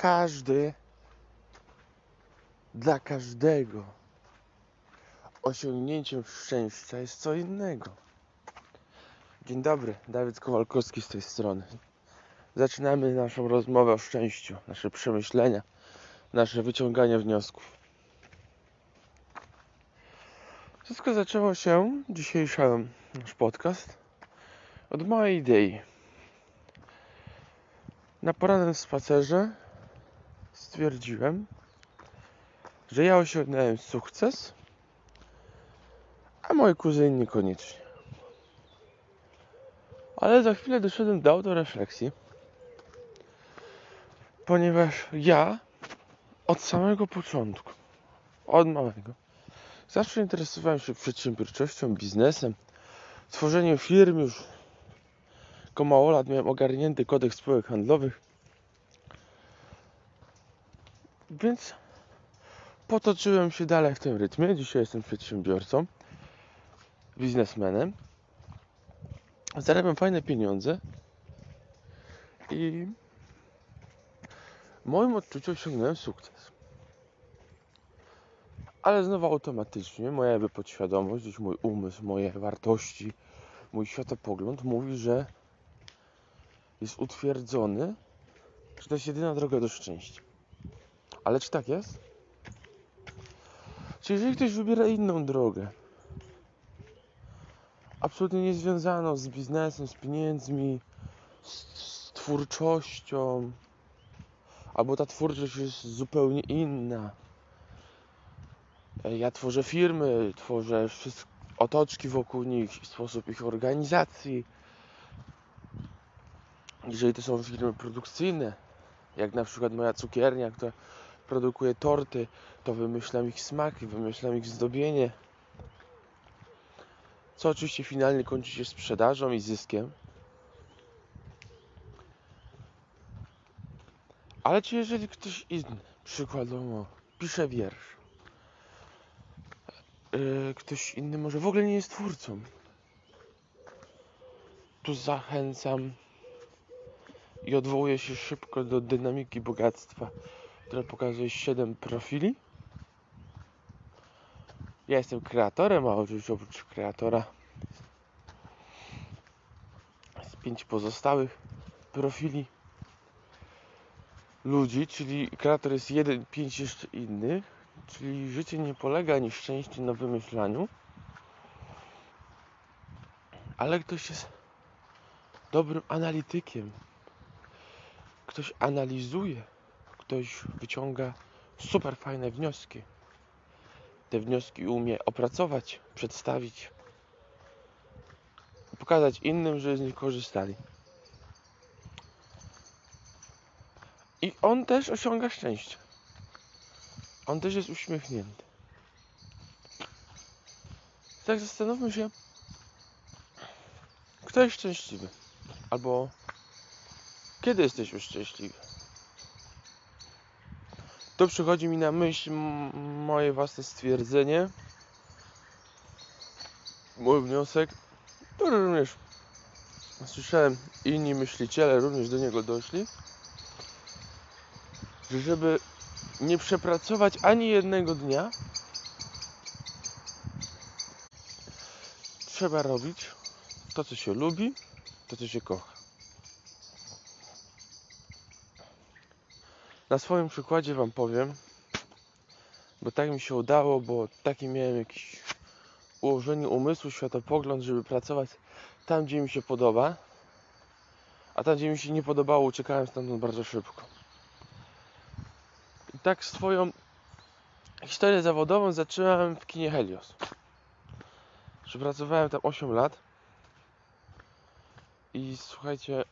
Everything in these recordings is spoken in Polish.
każdy, dla każdego osiągnięciem szczęścia jest co innego. Dzień dobry, Dawid Kowalkowski z tej strony. Zaczynamy naszą rozmowę o szczęściu, nasze przemyślenia, nasze wyciąganie wniosków. Wszystko zaczęło się, dzisiejszy nasz podcast, od mojej idei. Na porannym spacerze stwierdziłem, że ja osiągnąłem sukces, a moi kuzyni niekoniecznie. Ale za chwilę doszedłem do autorefleksji, ponieważ ja od samego początku, od małego, zawsze interesowałem się przedsiębiorczością, biznesem, tworzeniem firm już jako małolat miałem ogarnięty kodeks spółek handlowych. Więc potoczyłem się dalej w tym rytmie. Dzisiaj jestem przedsiębiorcą, biznesmenem. Zarabiam fajne pieniądze i w moim odczuciu osiągnąłem sukces. Ale znowu automatycznie moja podświadomość, mój umysł, moje wartości, mój światopogląd mówi, że jest utwierdzony, że to jest jedyna droga do szczęścia. Ale czy tak jest? Czy jeżeli ktoś wybiera inną drogę, absolutnie niezwiązaną z biznesem, z pieniędzmi, z, z twórczością, albo ta twórczość jest zupełnie inna. Ja tworzę firmy, tworzę wszystko, otoczki wokół nich, sposób ich organizacji, jeżeli to są firmy produkcyjne, jak na przykład moja cukiernia, która produkuje torty, to wymyślam ich smaki, wymyślam ich zdobienie. Co oczywiście finalnie kończy się sprzedażą i zyskiem. Ale czy jeżeli ktoś inny, przykładowo, pisze wiersz, yy, ktoś inny może w ogóle nie jest twórcą, tu zachęcam i odwołuje się szybko do dynamiki bogactwa, która pokazuje 7 profili. Ja jestem kreatorem, a oczywiście oprócz kreatora jest 5 pozostałych profili ludzi, czyli kreator jest jeden, pięć jeszcze innych, czyli życie nie polega ani szczęście na wymyślaniu, ale ktoś jest dobrym analitykiem, ktoś analizuje, ktoś wyciąga super fajne wnioski. Te wnioski umie opracować, przedstawić, pokazać innym, że z nich korzystali. I on też osiąga szczęście. On też jest uśmiechnięty. Tak zastanówmy się, kto jest szczęśliwy. Albo kiedy jesteśmy szczęśliwi? To przychodzi mi na myśl moje własne stwierdzenie, mój wniosek, który również słyszałem inni myśliciele również do niego doszli, że żeby nie przepracować ani jednego dnia, trzeba robić to, co się lubi, to, co się kocha. Na swoim przykładzie Wam powiem, bo tak mi się udało, bo taki miałem jakiś ułożenie umysłu, światopogląd, żeby pracować tam, gdzie mi się podoba, a tam, gdzie mi się nie podobało, uciekałem stamtąd bardzo szybko. I tak swoją historię zawodową zacząłem w kinie Helios. Przepracowałem tam 8 lat i słuchajcie,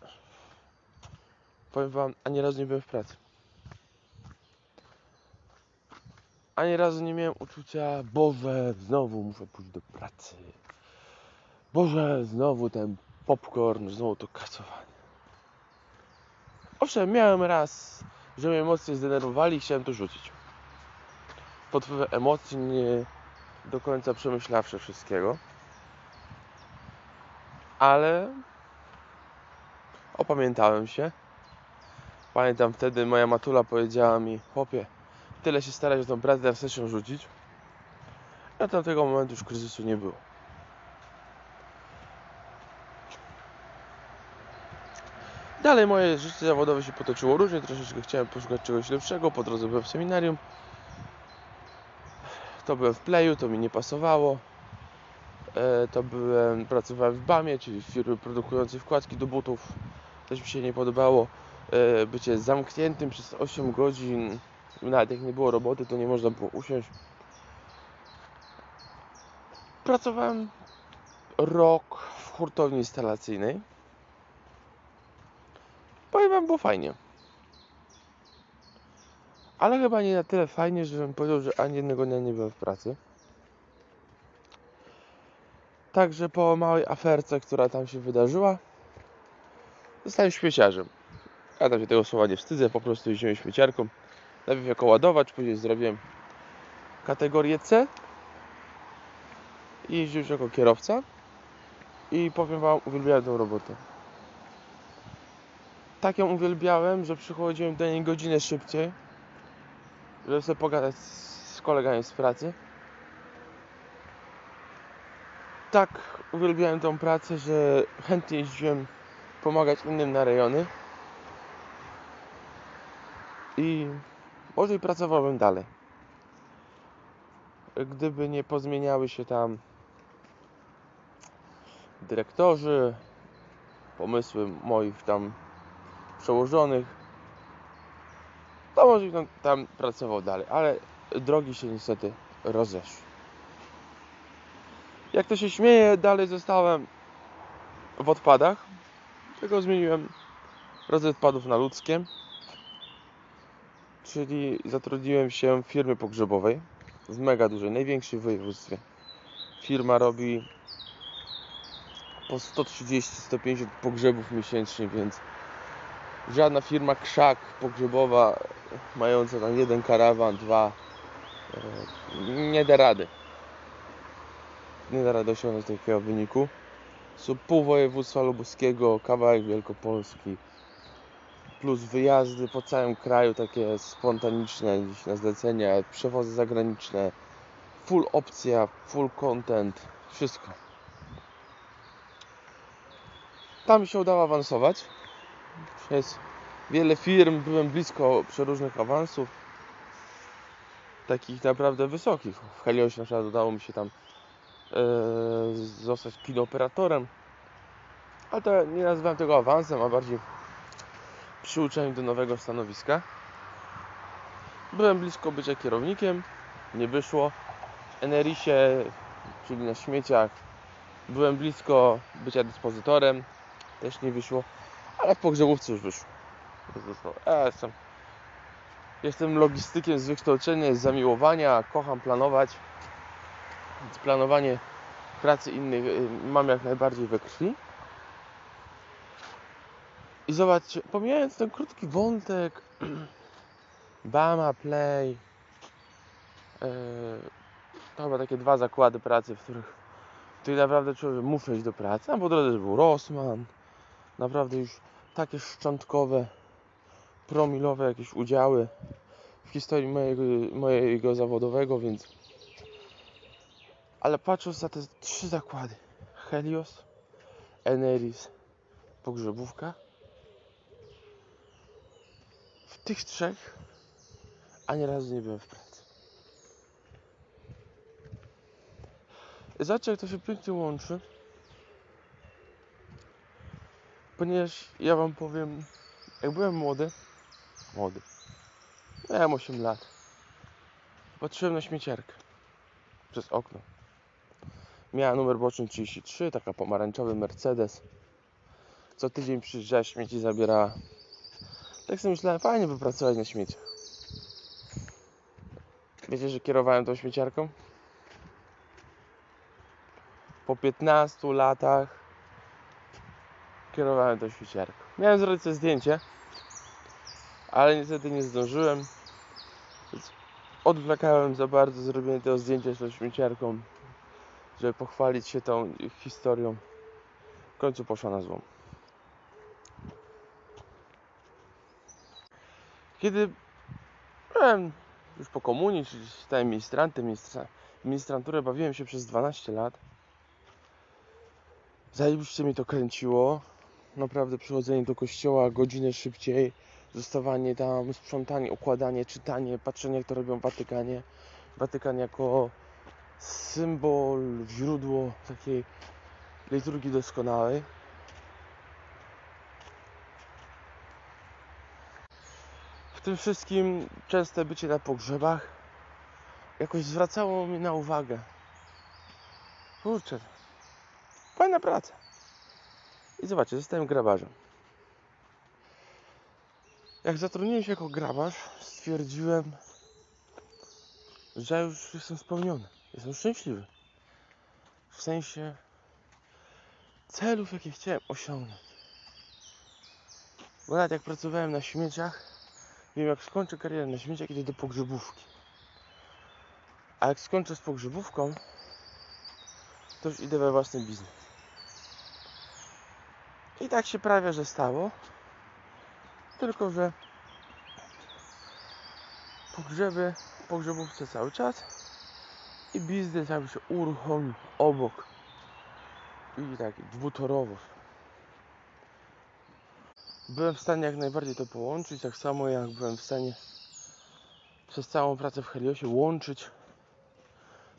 powiem Wam, ani razu nie byłem w pracy. Ani razu nie miałem uczucia, Boże, znowu muszę pójść do pracy. Boże, znowu ten popcorn, znowu to kasowanie. Owszem, miałem raz, że mnie emocje zdenerwowali i chciałem to rzucić. Pod wpływem emocji nie do końca przemyślawszy wszystkiego. Ale opamiętałem się. Pamiętam wtedy moja matula powiedziała mi, chłopie, tyle się starać o tą pracę, chcesz ją rzucić. I od tamtego momentu już kryzysu nie było. Dalej moje życie zawodowe się potoczyło różnie, troszeczkę chciałem poszukać czegoś lepszego, po drodze byłem w seminarium. To byłem w Playu, to mi nie pasowało. E, To byłem, pracowałem w BAMie, czyli w firmie produkującej wkładki do butów. Też mi się nie podobało. E, Bycie zamkniętym przez 8 godzin, nawet jak nie było roboty, to nie można było usiąść. Pracowałem rok w hurtowni instalacyjnej. Powiem wam, było fajnie. Ale chyba nie na tyle fajnie, żebym powiedział, że ani jednego dnia nie byłem w pracy. Także po małej aferce, która tam się wydarzyła, zostałem śmieciarzem. Ja tam się tego słowa nie wstydzę, po prostu jeździłem śmieciarką. Najpierw jako ładowacz, później zrobiłem kategorię C. I jeździłem już jako kierowca. I powiem wam, uwielbiałem tę robotę. Tak ją uwielbiałem, że przychodziłem do niej godzinę szybciej, żeby sobie pogadać z kolegami z pracy. Tak uwielbiałem tą pracę, że chętnie jeździłem pomagać innym na rejony. I może i pracowałbym dalej. Gdyby nie pozmieniały się tam dyrektorzy, pomysły moich tam przełożonych, to może bym tam pracował dalej, ale drogi się niestety rozeszły. Jak to się śmieje, dalej zostałem w odpadach, tylko zmieniłem rodzaj odpadów na ludzkie, czyli zatrudniłem się w firmie pogrzebowej w mega dużej, największej województwie. Firma robi po 130-150 pogrzebów miesięcznie, więc żadna firma krzak pogrzebowa mająca tam jeden karawan, dwa e, nie da rady. Nie da rady osiągnąć takiego wyniku. Są pół województwa lubuskiego, kawałek Wielkopolski, plus wyjazdy po całym kraju, takie spontaniczne, gdzieś na zlecenia, przewozy zagraniczne, full opcja, full content, wszystko. Tam się udało awansować. Jest wiele firm, byłem blisko przeróżnych awansów. Takich naprawdę wysokich. W Heliosie na przykład udało mi się tam e, zostać kinooperatorem. Ale to nie nazywam tego awansem, a bardziej przyuczeniem do nowego stanowiska. Byłem blisko bycia kierownikiem, nie wyszło. Enerisie, czyli na śmieciach, byłem blisko bycia dyspozytorem, też nie wyszło, ale w pogrzebówce już wyszło. Ja jestem, jestem logistykiem z wykształcenia, z zamiłowania, kocham planować. Więc planowanie pracy innych y, mam jak najbardziej we krwi. I zobaczcie, pomijając ten krótki wątek Bama, Play yy, to chyba takie dwa zakłady pracy, w których, których naprawdę człowiek muszę iść do pracy. A po drodze był Rossmann, naprawdę już takie szczątkowe, promilowe jakieś udziały w historii mojego, mojego zawodowego, więc ale patrząc na te trzy zakłady Helios, Eneris, Pogrzebówka w tych trzech ani razu nie byłem w pracy. Zobaczcie jak to się pięknie łączy ponieważ ja wam powiem jak byłem młody młody miałem 8 lat patrzyłem na śmieciarkę przez okno. Miała numer boczny 33 taka pomarańczowy Mercedes. Co tydzień przyjeżdżała śmieci zabierała tak sobie myślałem fajnie by pracować na śmieciach. Wiecie, że kierowałem tą śmieciarką? Po 15 latach kierowałem tą śmieciarką. Miałem zrobić sobie zdjęcie ale niestety nie zdążyłem. Odwlekałem za bardzo zrobienie tego zdjęcia z tą śmieciarką żeby pochwalić się tą historią. W końcu poszła na złom Kiedy byłem już po komunii, czyli stałem ministrantem, ministra, ministranturę bawiłem się przez 12 lat. Zajebiście mi to kręciło. Naprawdę przychodzenie do kościoła godzinę szybciej, zostawanie tam, sprzątanie, układanie, czytanie, patrzenie jak to robią w Watykanie. Watykan jako symbol, źródło takiej liturgii doskonałej. Tym wszystkim częste bycie na pogrzebach jakoś zwracało mi na uwagę. Kurczę, fajna praca. I zobaczcie, zostałem grabarzem. Jak zatrudniłem się jako grabarz, stwierdziłem, że już jestem spełniony. Jestem szczęśliwy. W sensie celów, jakie chciałem osiągnąć. Bo nawet jak pracowałem na śmieciach, wiem jak skończę karierę na śmieciach, idę do pogrzebówki. A jak skończę z pogrzebówką, to już idę we własny biznes. I tak się prawie, że stało. Tylko, że pogrzeby, pogrzebówce cały czas i biznes jakby się uruchomił obok i tak dwutorowo. Byłem w stanie jak najbardziej to połączyć, tak samo jak byłem w stanie przez całą pracę w Heliosie łączyć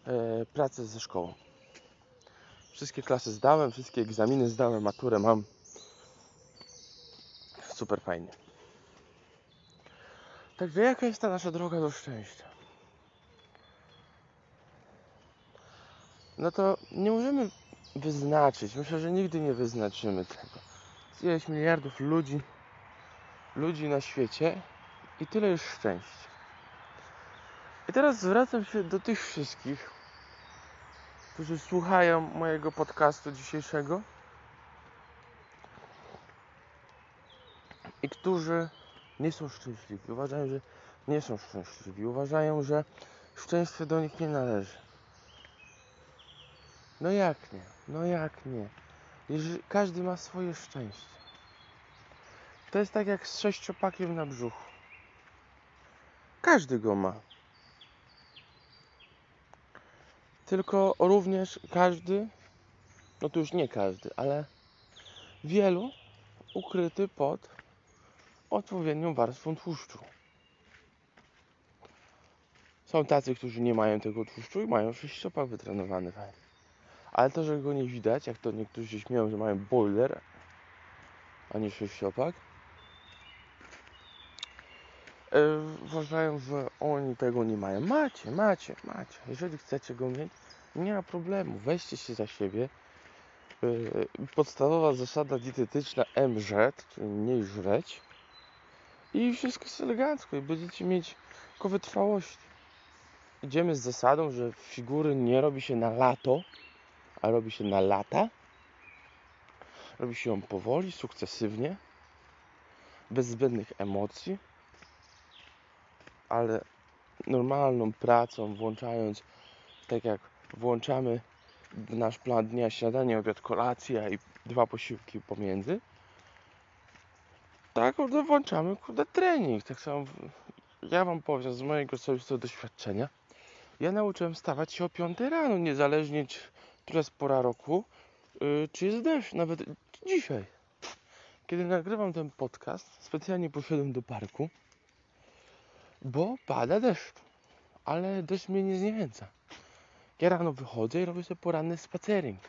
e, pracę ze szkołą. Wszystkie klasy zdałem, wszystkie egzaminy zdałem, maturę mam. Super fajnie. Także jaka jest ta nasza droga do szczęścia? No to nie możemy wyznaczyć. Myślę, że nigdy nie wyznaczymy tego. Jest ileś miliardów ludzi, ludzi na świecie i tyle jest szczęścia. I teraz zwracam się do tych wszystkich, którzy słuchają mojego podcastu dzisiejszego i którzy nie są szczęśliwi. Uważają, że nie są szczęśliwi. Uważają, że szczęście do nich nie należy. No jak nie? No jak nie? Każdy ma swoje szczęście. To jest tak jak z sześciopakiem na brzuchu. Każdy go ma. Tylko również każdy, no to już nie każdy, ale wielu ukryty pod odpowiednią warstwą tłuszczu. Są tacy, którzy nie mają tego tłuszczu i mają sześciopak wytrenowany fajnie. Ale to, że go nie widać, jak to niektórzy się śmieją, że mają boiler, a nie sześciopak, yy, uważają, że oni tego nie mają. Macie, macie, macie. Jeżeli chcecie go mieć, nie ma problemu. Weźcie się za siebie. Yy, podstawowa zasada dietetyczna MZ, czyli mniej żreć. I wszystko jest elegancko i będziecie mieć tylko. Idziemy z zasadą, że figury nie robi się na lato, a robi się na lata. Robi się ją powoli, sukcesywnie, bez zbędnych emocji, ale normalną pracą, włączając, tak jak włączamy nasz plan dnia śniadanie, obiad, kolacja i dwa posiłki pomiędzy, tak kurde, włączamy kurde, trening. Tak samo ja wam powiem z mojego osobistego doświadczenia. Ja nauczyłem stawać się o 5 rano, niezależnie która jest pora roku, yy, czy jest deszcz, nawet dzisiaj. Kiedy nagrywam ten podcast, specjalnie poszedłem do parku, bo pada deszcz. Ale deszcz mnie nie zniechęca. Ja rano wychodzę i robię sobie poranny spacerring.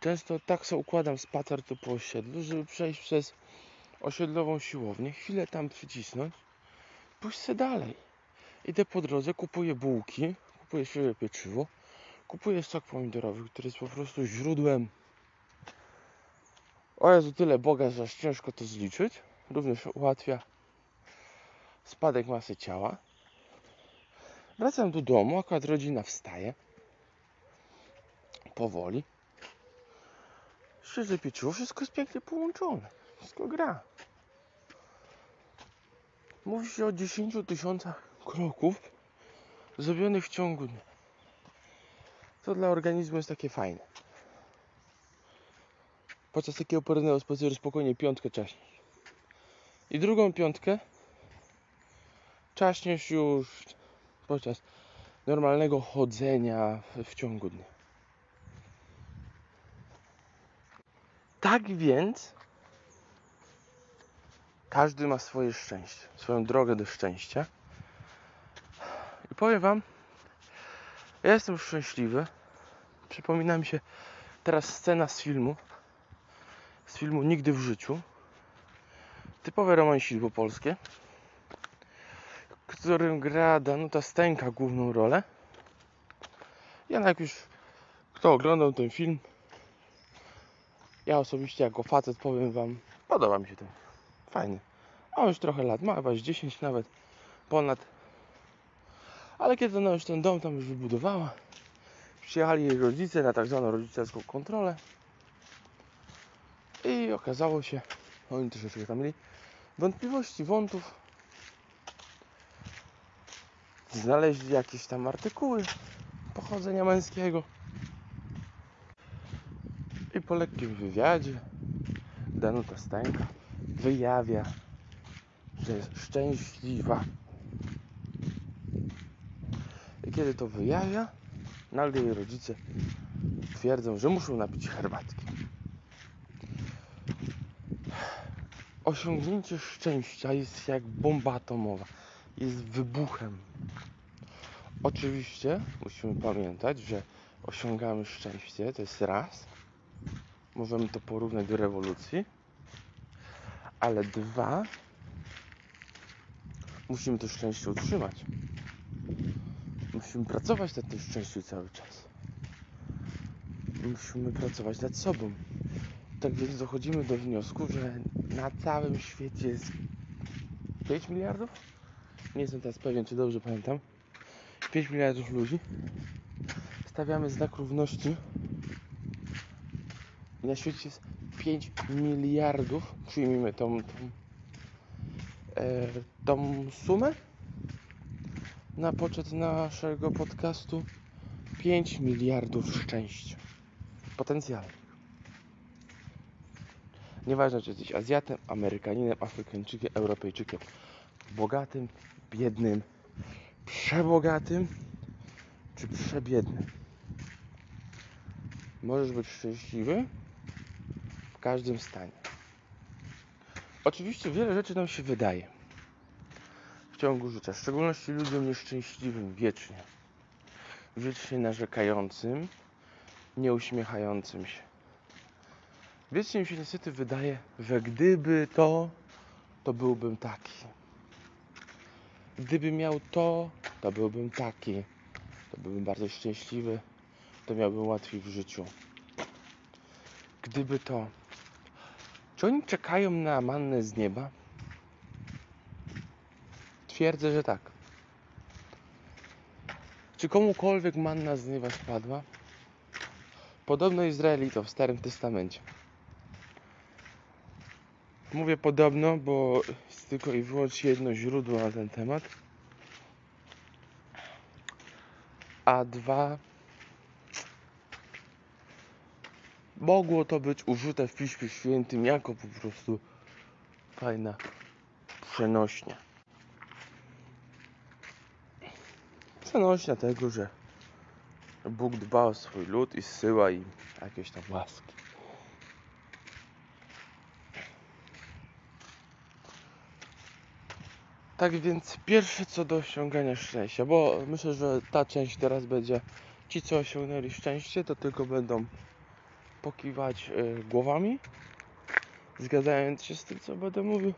Często tak sobie układam spacer tu po osiedlu, żeby przejść przez osiedlową siłownię, chwilę tam przycisnąć, pójść sobie dalej. Idę po drodze, kupuję bułki, kupuję świeże pieczywo, kupuję sok pomidorowy, który jest po prostu źródłem o Jezu, tyle Boga, że aż ciężko to zliczyć. Również ułatwia spadek masy ciała. Wracam do domu, akurat rodzina wstaje. Powoli. Świeże pieczywo, wszystko jest pięknie połączone. Wszystko gra. Mówi się o 10 tysiącach kroków zrobionych w ciągu dnia. To dla organizmu jest takie fajne. Podczas takiego porannego spaceru spokojnie piątkę czaśnie. I drugą piątkę czaśniesz już podczas normalnego chodzenia w ciągu dnia. Tak więc każdy ma swoje szczęście, swoją drogę do szczęścia. I powiem Wam, ja jestem szczęśliwy. Przypomina mi się teraz scena z filmu. Z filmu Nigdy w życiu. Typowe romansidło polskie. W którym gra Danuta Stęka główną rolę. Ja jak już kto oglądał ten film, ja osobiście jako facet powiem Wam, podoba mi się ten. Fajny. Ma już trochę lat, ma chyba z 10 nawet, ponad. Ale kiedy ona już ten dom tam już wybudowała, przyjechali jej rodzice na tak zwaną rodzicielską kontrolę i okazało się, oni troszeczkę tam mieli wątpliwości, wątów. Znaleźli jakieś tam artykuły pochodzenia męskiego. I po lekkim wywiadzie Danuta Stańka wyjawia, że jest szczęśliwa. I kiedy to wyjawia, nagle jej rodzice twierdzą, że muszą napić herbatki. Osiągnięcie szczęścia jest jak bomba atomowa. Jest wybuchem. Oczywiście musimy pamiętać, że osiągamy szczęście, to jest raz. Możemy to porównać do rewolucji. Ale dwa, musimy to szczęście utrzymać. Musimy pracować nad tym szczęściem cały czas. Musimy pracować nad sobą. Tak więc dochodzimy do wniosku, że na całym świecie jest 5 miliardów? Nie jestem teraz pewien, czy dobrze pamiętam. 5 miliardów ludzi. Stawiamy znak równości. I na świecie jest 5 miliardów. Przyjmijmy tą, tą, e, tą sumę na poczet naszego podcastu. 5 miliardów szczęścia. Potencjalnie. Nieważne, czy jesteś Azjatem, Amerykaninem, Afrykańczykiem, Europejczykiem, bogatym, biednym, przebogatym czy przebiednym. Możesz być szczęśliwy w każdym stanie. Oczywiście wiele rzeczy nam się wydaje ciągu życia, w szczególności ludziom nieszczęśliwym wiecznie, wiecznie narzekającym, nieuśmiechającym się. Wiecznie mi się niestety wydaje, że gdyby to, to byłbym taki. Gdyby miał to, to byłbym taki. To byłbym bardzo szczęśliwy. To miałbym łatwiej w życiu. Gdyby to. Czy oni czekają na mannę z nieba? Twierdzę, że tak. Czy komukolwiek manna z nieba spadła? Podobno Izraelitom w Starym Testamencie. Mówię podobno, bo jest tylko i wyłącznie jedno źródło na ten temat. A dwa. Mogło to być użyte w Piśmie Świętym jako po prostu fajna przenośnia. Przenośnia tego, że Bóg dba o swój lud i zsyła im jakieś tam łaski. Tak więc pierwsze co do osiągania szczęścia, bo myślę, że ta część teraz będzie ci co osiągnęli szczęście, to tylko będą pokiwać y, głowami, zgadzając się z tym co będę mówił.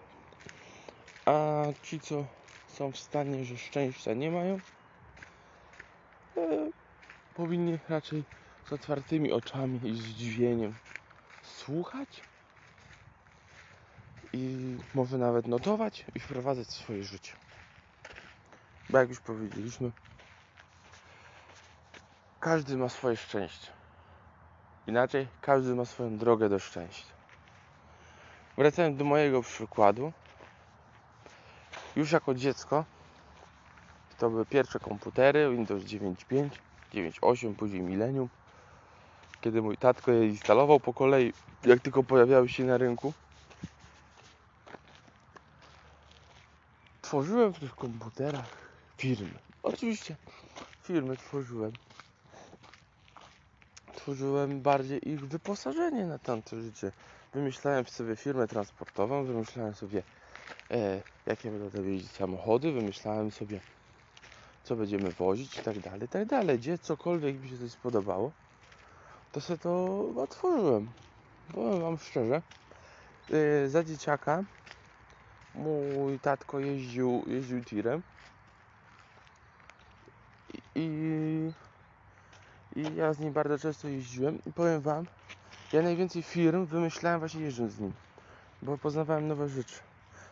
A ci co są w stanie, że szczęścia nie mają, powinni raczej z otwartymi oczami i zdziwieniem słuchać i może nawet notować i wprowadzać swoje życie. Bo jak już powiedzieliśmy, każdy ma swoje szczęście. Inaczej, każdy ma swoją drogę do szczęścia. Wracając do mojego przykładu, już jako dziecko to były pierwsze komputery Windows 9.5, 9.8, później Millennium. Kiedy mój tatko je instalował po kolei, jak tylko pojawiały się na rynku, tworzyłem w tych komputerach firmy. Oczywiście firmy tworzyłem. Tworzyłem bardziej ich wyposażenie na tamte życie. Wymyślałem sobie firmę transportową, wymyślałem sobie e, jakie będą jeździć samochody, wymyślałem sobie co będziemy wozić i tak dalej, i tak dalej. Gdzie cokolwiek mi się coś spodobało, to sobie to otworzyłem. Powiem wam szczerze, e, za dzieciaka mój tatko jeździł, jeździł tirem i, i, ja z nim bardzo często jeździłem i powiem wam, ja najwięcej firm wymyślałem właśnie jeżdżąc z nim, bo poznawałem nowe rzeczy.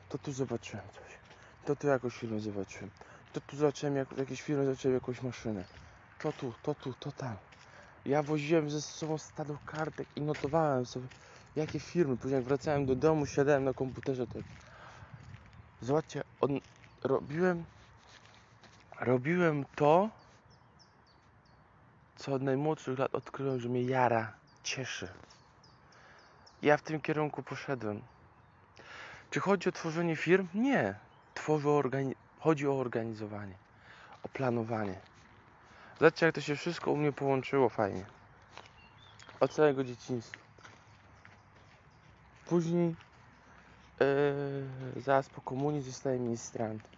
To tu zobaczyłem coś, to tu jakąś firmę zobaczyłem, to tu zobaczyłem jak, jakieś firmy, zobaczyłem jakąś maszynę, to tu, to tu, to tam. Ja woziłem ze sobą stado kartek i notowałem sobie jakie firmy. Później jak wracałem do domu, siadałem na komputerze, to Zobaczcie, on, robiłem, robiłem to, co od najmłodszych lat odkryłem, że mnie jara, cieszy. Ja w tym kierunku poszedłem. Czy chodzi o tworzenie firm? Nie. Tworzę organi- chodzi o organizowanie, o planowanie. Zobaczcie, jak to się wszystko u mnie połączyło fajnie. Od całego dzieciństwa. Później Yy, zaraz po komunii zostałem ministrantem.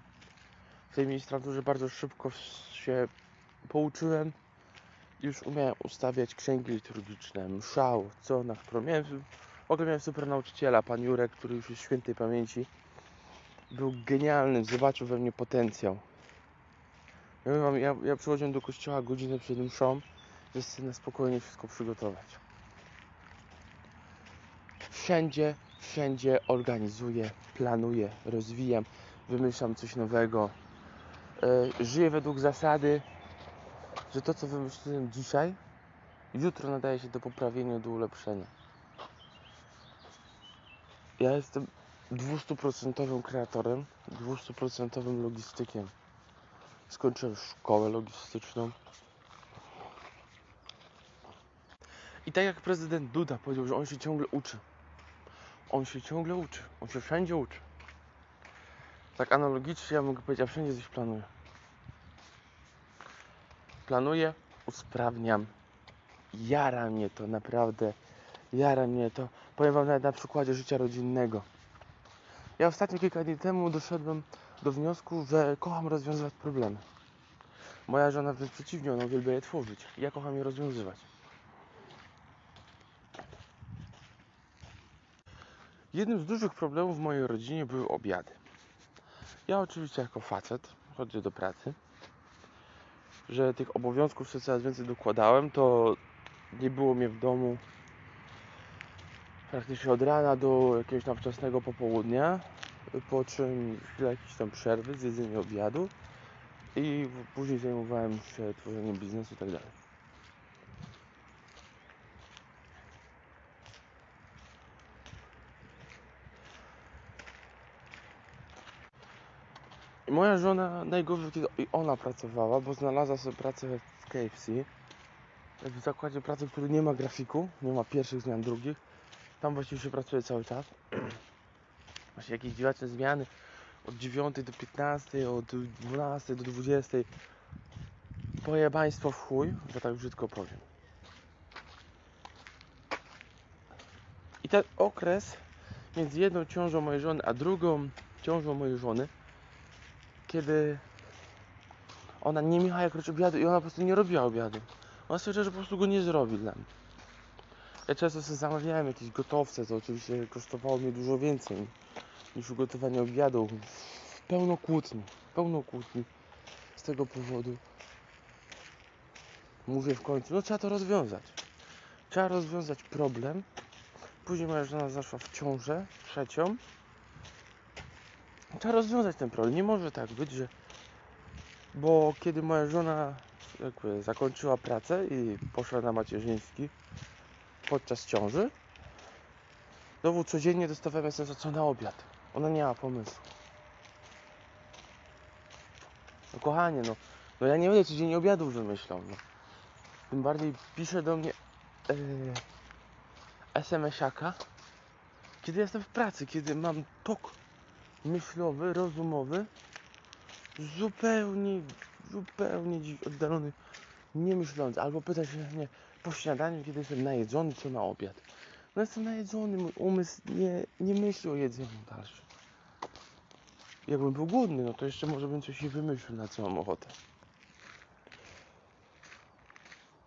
W tej ministranturze bardzo szybko się pouczyłem. Już umiałem ustawiać księgi liturgiczne, mszał, co na którą miałem. W ogóle miałem super nauczyciela, pan Jurek, który już jest świętej pamięci. Był genialny, zobaczył we mnie potencjał. Ja, wam, ja, ja przychodziłem do kościoła godzinę przed mszą, żeby sobie na spokojnie wszystko przygotować. Wszędzie wszędzie organizuję, planuję, rozwijam, wymyślam coś nowego. Yy, żyję według zasady, że to, co wymyśliłem dzisiaj, jutro nadaje się do poprawienia, do ulepszenia. Ja jestem 200% kreatorem, 200% logistykiem. Skończyłem szkołę logistyczną. I tak jak prezydent Duda powiedział, że on się ciągle uczy. On się ciągle uczy. On się wszędzie uczy. Tak analogicznie ja mogę powiedzieć, ja wszędzie coś planuję. Planuję, usprawniam. Jara mnie to naprawdę. Jara mnie to. Powiem Wam nawet na przykładzie życia rodzinnego. Ja ostatnio kilka dni temu doszedłem do wniosku, że kocham rozwiązywać problemy. Moja żona wręcz przeciwnie, ona uwielbia je tworzyć. Ja kocham je rozwiązywać. Jednym z dużych problemów w mojej rodzinie były obiady. Ja oczywiście jako facet chodzę do pracy, że tych obowiązków sobie coraz więcej dokładałem, to nie było mnie w domu praktycznie od rana do jakiegoś tam wczesnego popołudnia, po czym chwilę jakiejś tam przerwy, zjedzenie obiadu i później zajmowałem się tworzeniem biznesu i tak dalej. I moja żona najgorzej, kiedy ona pracowała, bo znalazła sobie pracę w KFC. W zakładzie pracy, który nie ma grafiku, nie ma pierwszych zmian, drugich. Tam właściwie się pracuje cały czas. Właśnie jakieś dziwaczne zmiany od 9 do 15, od 12 do 20. Pojebaństwo w chuj, że tak brzydko powiem. I ten okres między jedną ciążą mojej żony, a drugą ciążą mojej żony kiedy ona nie miała jak robić obiadu i ona po prostu nie robiła obiadu. Ona stwierdziła, że po prostu go nie zrobi dla mnie. Ja często sobie zamawiałem jakieś gotowce, co oczywiście kosztowało mnie dużo więcej niż ugotowanie obiadu. Pełno kłótni, pełno kłótni z tego powodu. Mówię w końcu, no trzeba to rozwiązać. Trzeba rozwiązać problem. Później moja żona zaszła w ciążę trzecią Trzeba rozwiązać ten problem. Nie może tak być, że. Bo kiedy moja żona jakby zakończyła pracę i poszła na macierzyński podczas ciąży, znowu codziennie dostawałem SMS, co na obiad. Ona nie ma pomysłu. No kochanie, no, no ja nie będę codziennie obiadów wymyślał. No. Tym bardziej pisze do mnie yy, SMS-aka, kiedy jestem w pracy, kiedy mam tok myślowy, rozumowy, zupełnie, zupełnie oddalony, nie myślący. Albo pyta się mnie po śniadaniu, kiedy jestem najedzony, co na obiad. No jestem najedzony, mój umysł nie, nie myśli o jedzeniu dalszym. Jakbym był głodny, no to jeszcze może bym coś i wymyślił, na co mam ochotę.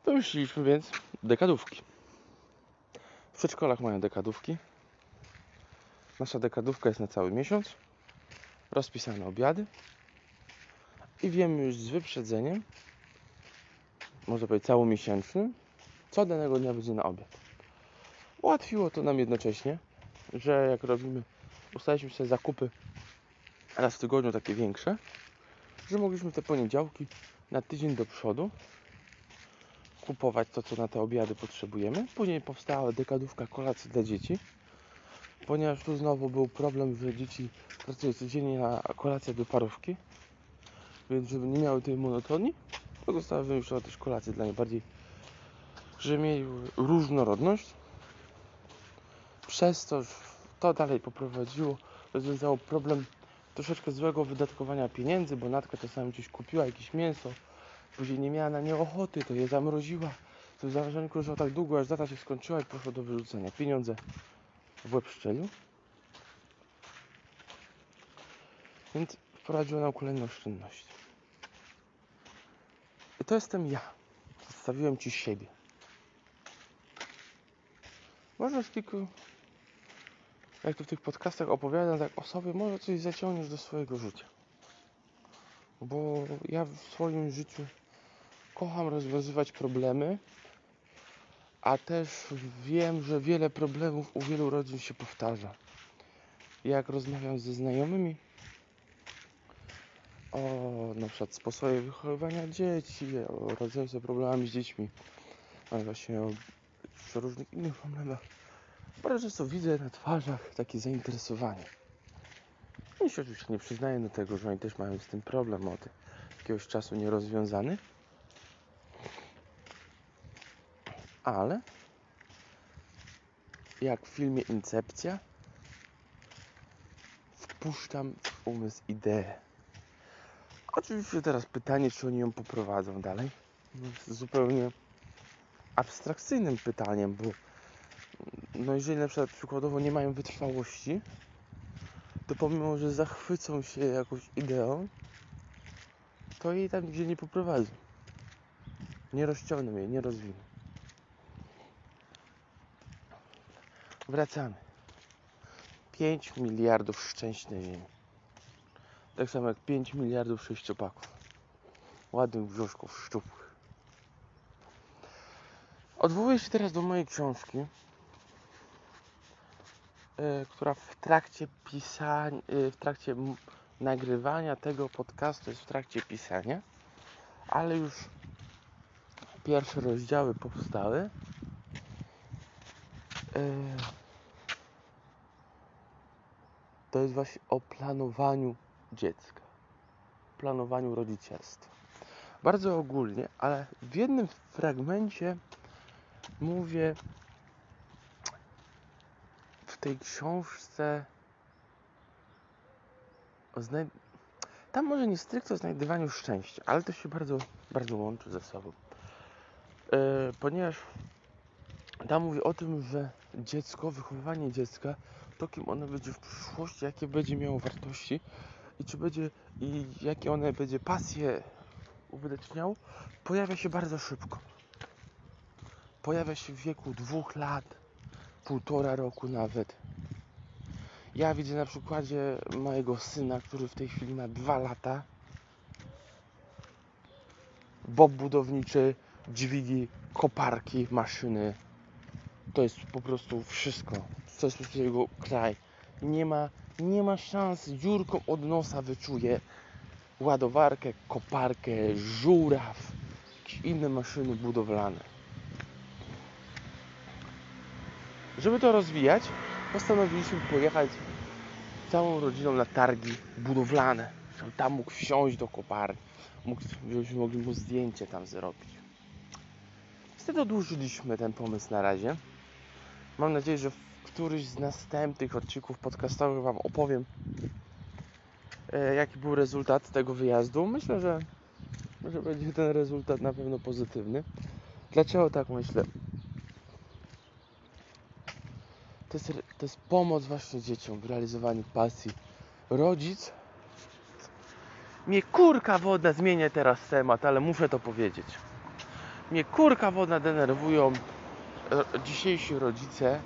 Wymyśliliśmy więc dekadówki. W przedszkolach mają dekadówki. Nasza dekadówka jest na cały miesiąc. Rozpisane obiady. I wiemy już z wyprzedzeniem, można powiedzieć całomiesięcznym, co danego dnia będzie na obiad. Ułatwiło to nam jednocześnie, że jak robimy, ustaliliśmy sobie zakupy raz w tygodniu takie większe, że mogliśmy te poniedziałki na tydzień do przodu kupować to, co na te obiady potrzebujemy. Później powstała dekadówka kolacji dla dzieci, ponieważ tu znowu był problem, że dzieci pracują codziennie na kolację do parówki, więc żeby nie miały tej monotonii, to została wymyślona też kolacja dla nich żeby mieli różnorodność. Przez to to dalej poprowadziło, rozwiązało problem troszeczkę złego wydatkowania pieniędzy, bo Natka czasami gdzieś kupiła jakieś mięso, później nie miała na nie ochoty, to je zamroziła. To w zamrażaniu leżało tak długo, aż data się skończyła i poszło do wyrzucenia. Pieniądze w łeb. Więc wprowadziło nam kolejne oszczędności. I to jestem ja. Przedstawiłem Ci siebie. Może z kilku, jak tu w tych podcastach opowiadam tak o sobie, może coś zaciągniesz do swojego życia. Bo ja w swoim życiu kocham rozwiązywać problemy, a też wiem, że wiele problemów u wielu rodzin się powtarza. Jak rozmawiam ze znajomymi o na przykład sposobie wychowywania dzieci, o sobie problemami z dziećmi, właśnie o przy różnych innych problemach, bardzo często widzę na twarzach takie zainteresowanie. Oni się oczywiście nie przyznają do tego, że oni też mają z tym problem od jakiegoś czasu nierozwiązany. Ale jak w filmie Incepcja wpuszczam w umysł ideę. Oczywiście teraz pytanie, czy oni ją poprowadzą dalej. No, zupełnie abstrakcyjnym pytaniem, bo no jeżeli na przykład przykładowo nie mają wytrwałości, to pomimo, że zachwycą się jakąś ideą, to jej tam nigdzie nie poprowadzą. Nie rozciągną jej, nie rozwiną. Wracamy. 5 miliardów szczęść na ziemi. Tak samo jak 5 miliardów sześciopaków. Ładnych brzuszków, szczupłych. Odwołuję się teraz do mojej książki, yy, która w trakcie pisania, yy, w trakcie nagrywania tego podcastu jest w trakcie pisania, ale już pierwsze rozdziały powstały. Yy, to jest właśnie o planowaniu dziecka, planowaniu rodzicielstwa. Bardzo ogólnie, ale w jednym fragmencie mówię w tej książce o znaj... tam może nie stricte o znajdywaniu szczęścia, ale to się bardzo, bardzo łączy ze sobą. E, ponieważ tam mówi o tym, że dziecko, wychowywanie dziecka, to kim ono będzie w przyszłości, jakie będzie miało wartości i czy będzie i jakie one będzie pasje uwydatniało, pojawia się bardzo szybko. Pojawia się w wieku dwóch lat, półtora roku nawet. Ja widzę na przykładzie mojego syna, który w tej chwili ma dwa lata. Bob budowniczy, dźwigi, koparki, maszyny. To jest po prostu wszystko. To jest po prostu jego kraj. Nie ma, nie ma szans, dziurką od nosa wyczuje ładowarkę, koparkę, żuraw, jakieś inne maszyny budowlane. Żeby to rozwijać, postanowiliśmy pojechać całą rodziną na targi budowlane. Tam mógł wsiąść do koparki, mógł, żebyśmy mogli mu zdjęcie tam zrobić. Wtedy odłożyliśmy ten pomysł na razie. Mam nadzieję, że w któryś z następnych odcinków podcastowych Wam opowiem e, jaki był rezultat tego wyjazdu. Myślę, że, że będzie ten rezultat na pewno pozytywny. Dlaczego tak myślę? To jest, to jest pomoc właśnie dzieciom w realizowaniu pasji. Rodzic. Mnie kurka wodna zmienię teraz temat, ale muszę to powiedzieć. Mnie kurka wodna denerwują ro- dzisiejsi rodzice,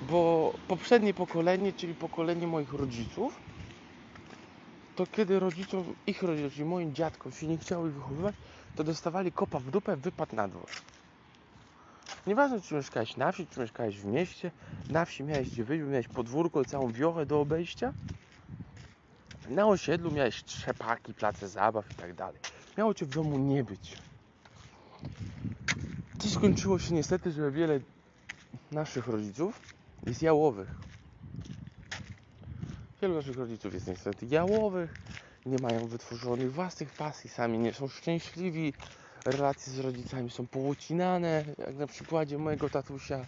bo poprzednie pokolenie, czyli pokolenie moich rodziców, to kiedy rodzicom, ich rodzicom, moim dziadkom się nie chciało ich wychowywać, to dostawali kopa w dupę, wypad na dwór. Nieważne, czy mieszkałeś na wsi, czy mieszkałeś w mieście, na wsi miałeś gdzie wyjść, miałeś podwórko i całą wiochę do obejścia. Na osiedlu miałeś trzepaki, place zabaw i tak dalej. Miało cię w domu nie być. To skończyło się niestety, że wiele naszych rodziców jest jałowych. Wielu naszych rodziców jest niestety jałowych, nie mają wytworzonych własnych pasji, sami nie są szczęśliwi, relacje z rodzicami są połocinane, jak na przykładzie mojego tatusia.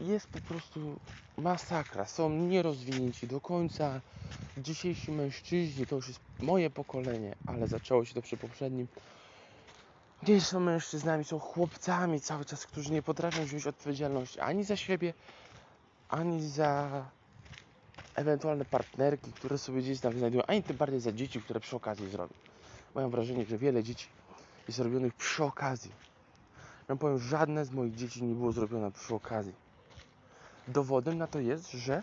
Jest po prostu masakra, są nierozwinięci do końca. Dzisiejsi mężczyźni, to już jest moje pokolenie, ale zaczęło się to przy poprzednim. Nie są mężczyznami, są chłopcami cały czas, którzy nie potrafią wziąć odpowiedzialności ani za siebie, ani za ewentualne partnerki, które sobie gdzieś tam znajdują, ani tym bardziej za dzieci, które przy okazji zrobią. Mam wrażenie, że wiele dzieci jest robionych przy okazji. Ja powiem, żadne z moich dzieci nie było zrobione przy okazji. Dowodem na to jest, że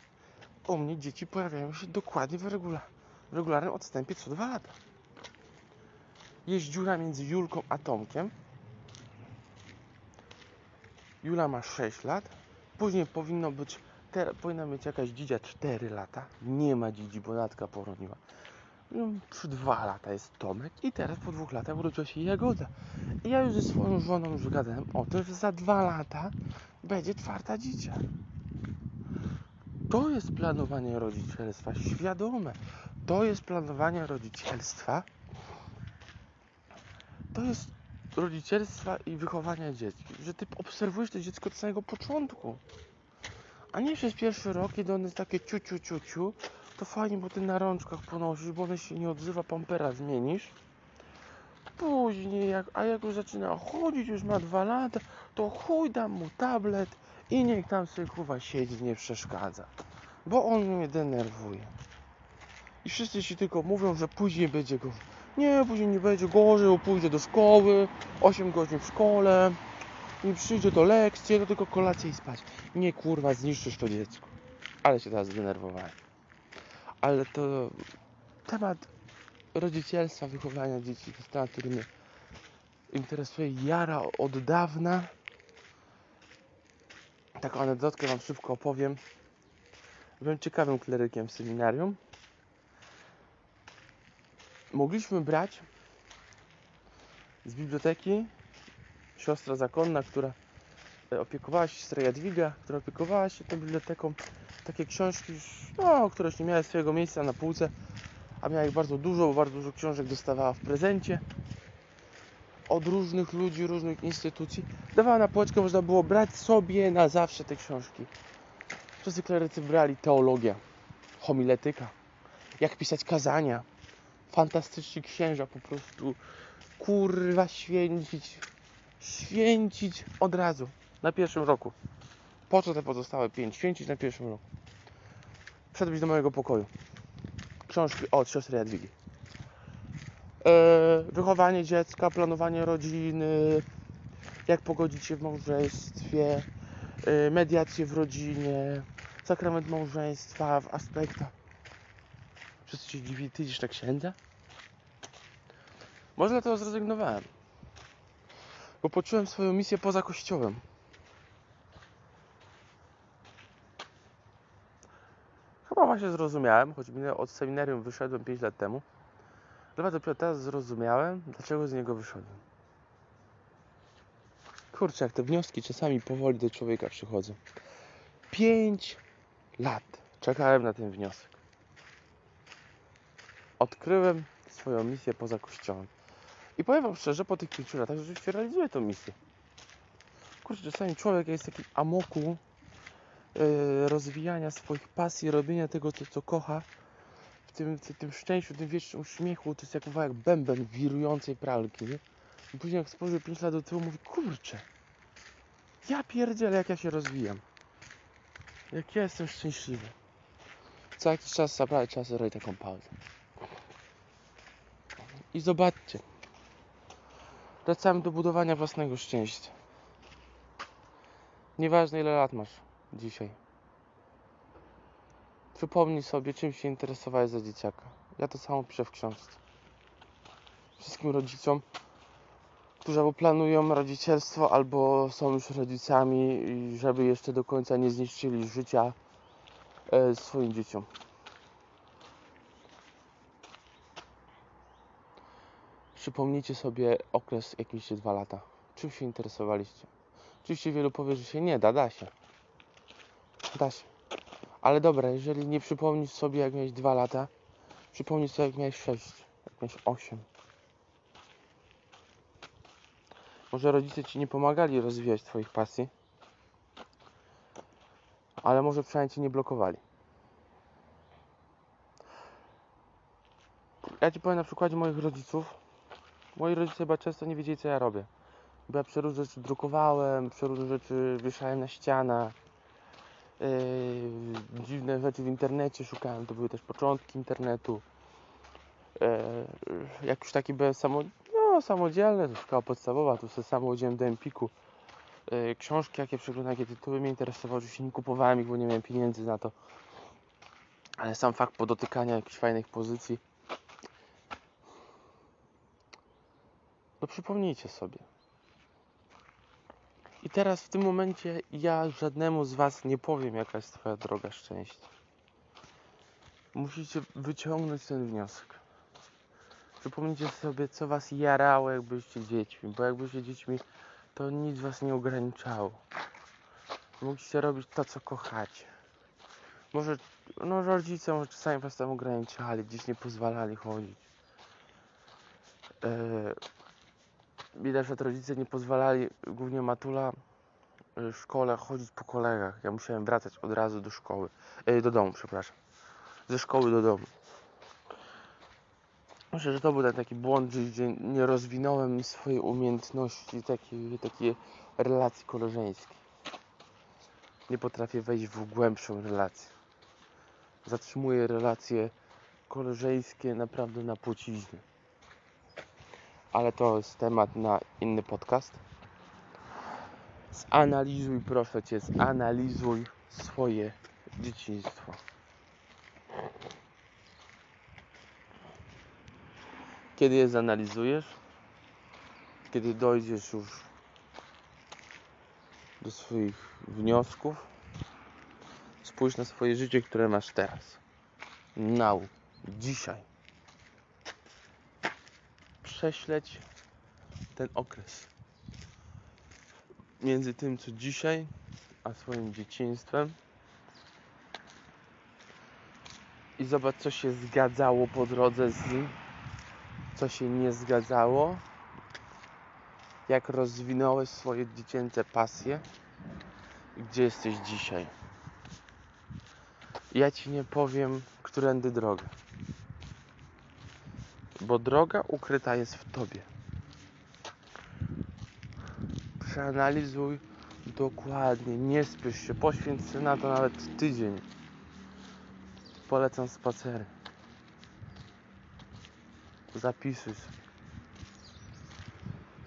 u mnie dzieci pojawiają się dokładnie w, regula- regularnym odstępie co dwa lata. Jest dziura między Julką a Tomkiem. Jula ma 6 lat. Później powinno być, te, powinna mieć jakaś dzidzia 4 lata. Nie ma dzidzi, bo Natka poroniła. No, przy 2 lata jest Tomek i teraz po dwóch latach urodziła się Jagoda. I ja już ze swoją żoną już gadałem o tym, że za 2 lata będzie czwarta dzidzia. To jest planowanie rodzicielstwa świadome. To jest planowanie rodzicielstwa. To jest rodzicielstwa i wychowania dzieci. Że ty obserwujesz to dziecko od samego początku. A nie przez pierwszy rok, kiedy ono jest takie ciu, ciu, ciu, ciu, to fajnie, bo ty na rączkach ponosisz, bo ono się nie odzywa, pampera zmienisz. Później, jak, a jak już zaczyna chodzić, już ma dwa lata, to chuj dam mu tablet i niech tam sobie kurwa siedzi, nie przeszkadza. Bo on mnie denerwuje. I wszyscy ci tylko mówią, że później będzie go. Nie, później nie będzie gorzej, bo pójdzie do szkoły, 8 godzin w szkole, i przyjdzie do lekcji, to tylko kolację i spać. Nie kurwa, zniszczysz to dziecko. Ale się teraz zdenerwowałem. Ale to temat rodzicielstwa, wychowania dzieci to jest temat, który mnie interesuje jara od dawna. Taką anegdotkę wam szybko opowiem. Byłem ciekawym klerykiem w seminarium. Mogliśmy brać z biblioteki siostra zakonna, która e, opiekowała się, siostra Jadwiga, która opiekowała się tą biblioteką. Takie książki, no, które już nie miały swojego miejsca na półce, a miała ich bardzo dużo, bo bardzo dużo książek dostawała w prezencie od różnych ludzi, różnych instytucji. Dawała na półeczkę, można było brać sobie na zawsze te książki. Wszyscy klerycy brali teologia, homiletyka, jak pisać kazania, fantastyczni księża po prostu, kurwa święcić, święcić od razu, na pierwszym roku. Po co te pozostałe pięć? Święcić na pierwszym roku. Wszedłeś do mojego pokoju. Książki od siostry Jadwigi. E, wychowanie dziecka, planowanie rodziny, jak pogodzić się w małżeństwie, e, mediacje w rodzinie, sakrament małżeństwa w aspektach. Wszyscy się dziwili, ty idziesz na księdza? Może dlatego zrezygnowałem. Bo poczułem swoją misję poza kościołem. Chyba zrozumiałem, choć minę- od seminarium wyszedłem 5 lat temu. Chyba dopiero teraz zrozumiałem, dlaczego z niego wyszedłem. Kurczę, jak te wnioski czasami powoli do człowieka przychodzą. 5 lat czekałem na ten wniosek. Odkryłem swoją misję poza kościołem. I powiem wam szczerze, po tych pięciu latach rzeczywiście realizuję tę misję. Kurczę, czasami człowiek jest w takim amoku rozwijania swoich pasji, robienia tego, co, co kocha, w tym, w tym szczęściu, w tym wiecznym uśmiechu, to jest jak kawałek bęben wirującej pralki, nie? I później jak spojrzę 5 lat do tyłu, mówię, kurczę, ja pierdzielę, jak ja się rozwijam. Jak ja jestem szczęśliwy. Co jakiś czas trzeba sobie robić taką pauzę. I zobaczcie. Wracamy do budowania własnego szczęścia. Nieważne ile lat masz dzisiaj. Przypomnij sobie, czym się interesowałeś za dzieciaka. Ja to samo piszę w książce. Wszystkim rodzicom, którzy albo planują rodzicielstwo, albo są już rodzicami, żeby jeszcze do końca nie zniszczyli życia e, swoim dzieciom. Przypomnijcie sobie okres, jak mieliście dwa lata. Czym się interesowaliście? Oczywiście wielu powie, że się nie da, da się. Da się. Ale dobra, jeżeli nie przypomnisz sobie, jak miałeś dwa lata, przypomnij sobie, jak miałeś sześć, jak miałeś osiem. Może rodzice ci nie pomagali rozwijać twoich pasji, ale może przynajmniej cię nie blokowali. Ja ci powiem na przykładzie moich rodziców. Moi rodzice chyba często nie wiedzieli, co ja robię. Bo ja przeróżne rzeczy drukowałem, przeróżne rzeczy wieszałem na ścianach. Yy, dziwne rzeczy w internecie szukałem, to były też początki internetu. Yy, jak już taki byłem samo, no, samodzielny, to szkoła podstawowa, to sobie sam chodziłem do Empiku. Yy, książki, jakie przeglądałem, jakie tytuły mnie interesowały, oczywiście nie kupowałem ich, bo nie miałem pieniędzy na to. Ale sam fakt podotykania jakichś fajnych pozycji. No przypomnijcie sobie. I teraz w tym momencie ja żadnemu z Was nie powiem, jaka jest Twoja droga szczęścia. Musicie wyciągnąć ten wniosek. Przypomnijcie sobie, co Was jarało, jak byliście dziećmi, bo jak byliście dziećmi, to nic Was nie ograniczało. Mogliście robić to, co kochacie. Może, no rodzice może czasami Was tam ograniczali, gdzieś nie pozwalali chodzić. Yy, widać, że rodzice nie pozwalali, głównie Matula, y, szkole chodzić po kolegach. Ja musiałem wracać od razu do szkoły, y, do domu, przepraszam. Ze szkoły do domu. Myślę, że to był ten taki błąd, że nie rozwinąłem swojej umiejętności takiej, takiej relacji koleżeńskiej. Nie potrafię wejść w głębszą relację. Zatrzymuję relacje koleżeńskie naprawdę na płciźnie ale to jest temat na inny podcast. Zanalizuj, proszę cię, zanalizuj swoje dzieciństwo. Kiedy je zanalizujesz, kiedy dojdziesz już do swoich wniosków, spójrz na swoje życie, które masz teraz. Now, dzisiaj prześleć ten okres między tym, co dzisiaj, a swoim dzieciństwem. I zobacz, co się zgadzało po drodze z nim, co się nie zgadzało, jak rozwinąłeś swoje dziecięce pasje i gdzie jesteś dzisiaj. Ja ci nie powiem, którędy droga bo droga ukryta jest w tobie. Przeanalizuj dokładnie, nie spiesz się, poświęć się na to nawet tydzień. Polecam spacery. Zapisuj sobie.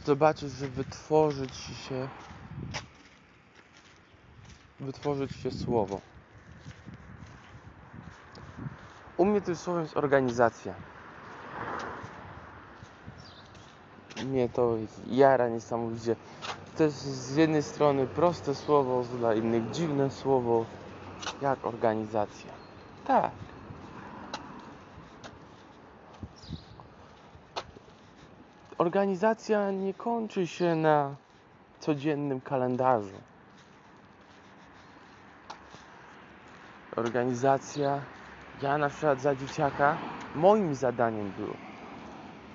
Zobaczysz, że wytworzy ci się wytworzy ci się słowo. U mnie tym słowem jest organizacja. Mnie to jara niesamowicie. To jest z jednej strony proste słowo, dla innych dziwne słowo, jak organizacja. Tak. Organizacja nie kończy się na codziennym kalendarzu. Organizacja, ja na przykład za dzieciaka, moim zadaniem było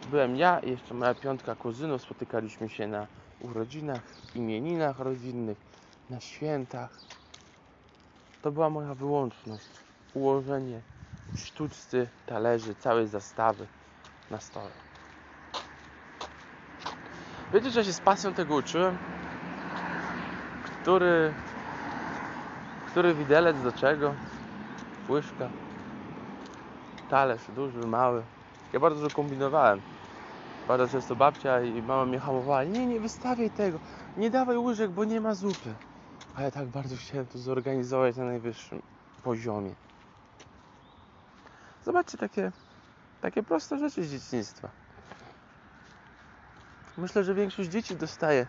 byłem ja i jeszcze moja piątka kuzynów. Spotykaliśmy się na urodzinach, imieninach rodzinnych, na świętach. To była moja wyłączność. Ułożenie sztuczcy, talerzy, całej zastawy na stole. Wiecie, że się z pasją tego uczyłem? Który, który widelec do czego? Łyżka, talerz, duży, mały. Ja bardzo dużo kombinowałem. Bardzo często babcia i mama mnie hamowali. Nie, nie wystawiaj tego. Nie dawaj łyżek, bo nie ma zupy. A ja tak bardzo chciałem to zorganizować na najwyższym poziomie. Zobaczcie takie, takie proste rzeczy z dzieciństwa. Myślę, że większość dzieci dostaje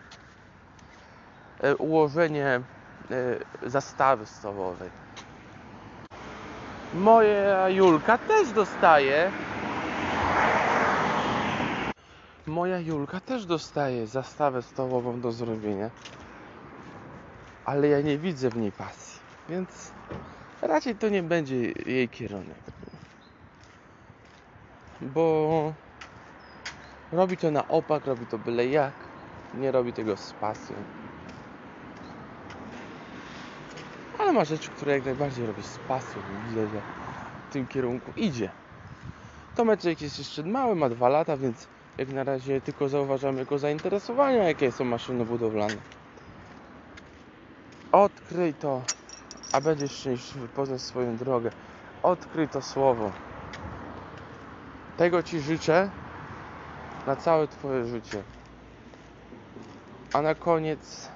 e, ułożenie e, zastawy stołowej. Moja Julka też dostaje. Moja Julka też dostaje zastawę stołową do zrobienia. Ale ja nie widzę w niej pasji, więc raczej to nie będzie jej kierunek. Bo robi to na opak, robi to byle jak, nie robi tego z pasją. Ale ma rzeczy, które jak najbardziej robi z pasją widzę, że w tym kierunku idzie. Tomeczek jest jeszcze mały, ma dwa lata, więc jak na razie tylko zauważamy jego zainteresowania, jakie są maszyny budowlane. Odkryj to, a będziesz szczęśliwy, poznasz swoją drogę. Odkryj to słowo. Tego Ci życzę na całe Twoje życie. A na koniec,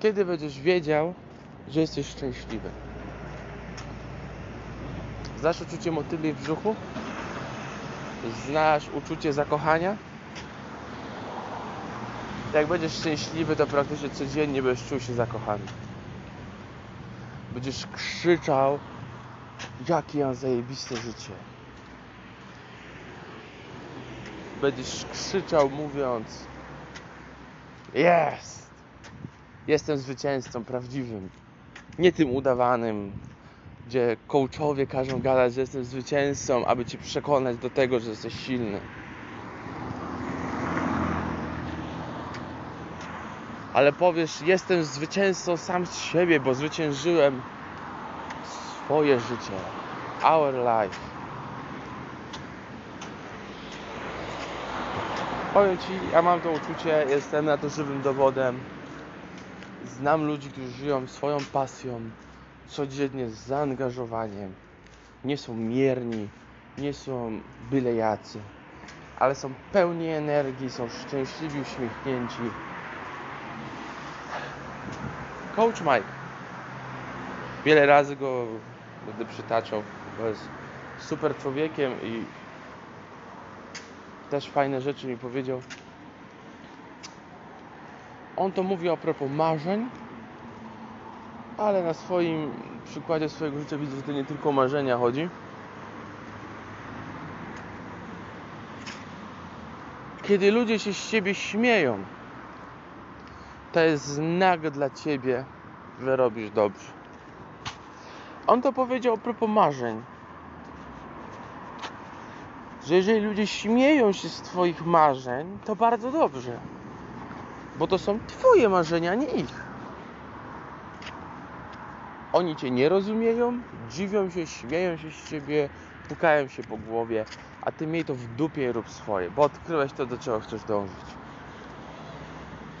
kiedy będziesz wiedział, że jesteś szczęśliwy? Znasz uczucie motyli w brzuchu? Znasz uczucie zakochania? Jak będziesz szczęśliwy, to praktycznie codziennie będziesz czuł się zakochany. Będziesz krzyczał, jakie mam zajebiste życie. Będziesz krzyczał mówiąc Jest! Jestem zwycięzcą prawdziwym. Nie tym udawanym, gdzie coachowie każą gadać, że jestem zwycięzcą, aby cię przekonać do tego, że jesteś silny. Ale powiesz, jestem zwycięzcą sam z siebie, bo zwyciężyłem swoje życie. Our life. Powiem Ci, ja mam to uczucie, jestem na to żywym dowodem. Znam ludzi, którzy żyją swoją pasją, codziennie z zaangażowaniem. Nie są mierni, nie są byle jacy, ale są pełni energii, są szczęśliwi, uśmiechnięci. Coach Mike. Wiele razy go będę przytaczał, bo jest super człowiekiem i też fajne rzeczy mi powiedział. On to mówi a propos marzeń, ale na swoim przykładzie swojego życia widzę, że to nie tylko o marzenia chodzi. Kiedy ludzie się z ciebie śmieją, to jest znak dla ciebie, że robisz dobrze. On to powiedział a propos marzeń. Że jeżeli ludzie śmieją się z Twoich marzeń, to bardzo dobrze. Bo to są Twoje marzenia, nie ich. Oni Cię nie rozumieją, dziwią się, śmieją się z Ciebie, pukają się po głowie, a Ty miej to w dupie i rób swoje, bo odkryłeś to, do czego chcesz dążyć.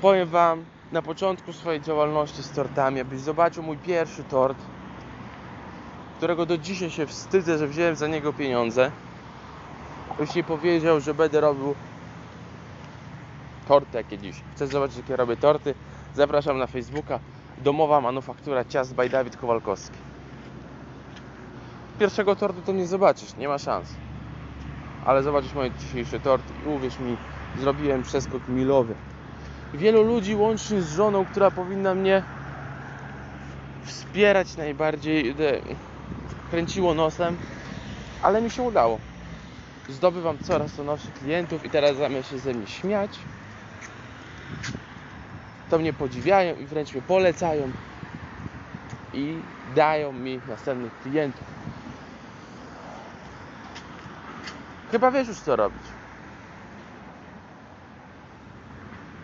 Powiem Wam, na początku swojej działalności z tortami, abyś zobaczył mój pierwszy tort, którego do dzisiaj się wstydzę, że wziąłem za niego pieniądze. Byś nie powiedział, że będę robił torty jak kiedyś. Chcesz zobaczyć, jakie robię torty? Zapraszam na Facebooka. Domowa manufaktura ciast by Dawid Kowalkowski. Pierwszego tortu to nie zobaczysz, nie ma szans. Ale zobaczysz moje dzisiejsze torty i uwierz mi, zrobiłem przeskok milowy. Wielu ludzi, łącznie z żoną, która powinna mnie wspierać najbardziej, kręciło nosem, ale mi się udało. Zdobywam coraz to nowszych klientów i teraz zamiast się ze mnie śmiać, to mnie podziwiają i wręcz mnie polecają i dają mi następnych klientów. Chyba wiesz już co robić.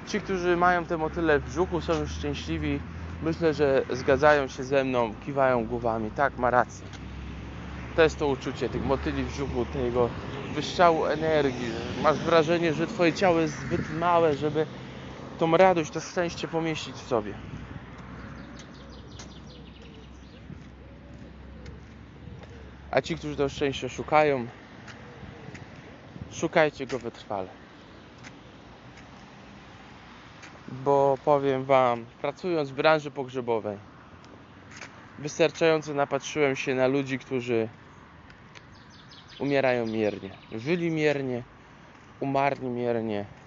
Ci, którzy mają te motyle w brzuchu, są już szczęśliwi. Myślę, że zgadzają się ze mną, kiwają głowami. Tak, ma rację. To jest to uczucie tych motyli w brzuchu, tego wystrzału energii. Masz wrażenie, że twoje ciało jest zbyt małe, żeby tą radość, to szczęście pomieścić w sobie. A ci, którzy to szczęścia szukają, szukajcie go wytrwale. Bo powiem Wam, pracując w branży pogrzebowej, wystarczająco napatrzyłem się na ludzi, którzy umierają miernie. Żyli miernie, umarli miernie.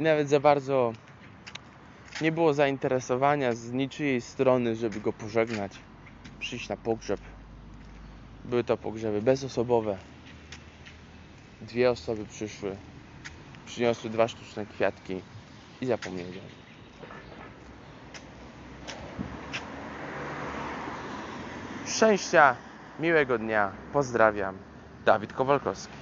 Nawet za bardzo nie było zainteresowania z niczyjej strony, żeby go pożegnać, przyjść na pogrzeb. Były to pogrzeby bezosobowe. Dwie osoby przyszły, przyniosły dwa sztuczne kwiatki i zapomnieli. Szczęścia, miłego dnia, pozdrawiam. Dawid Kowalkowski.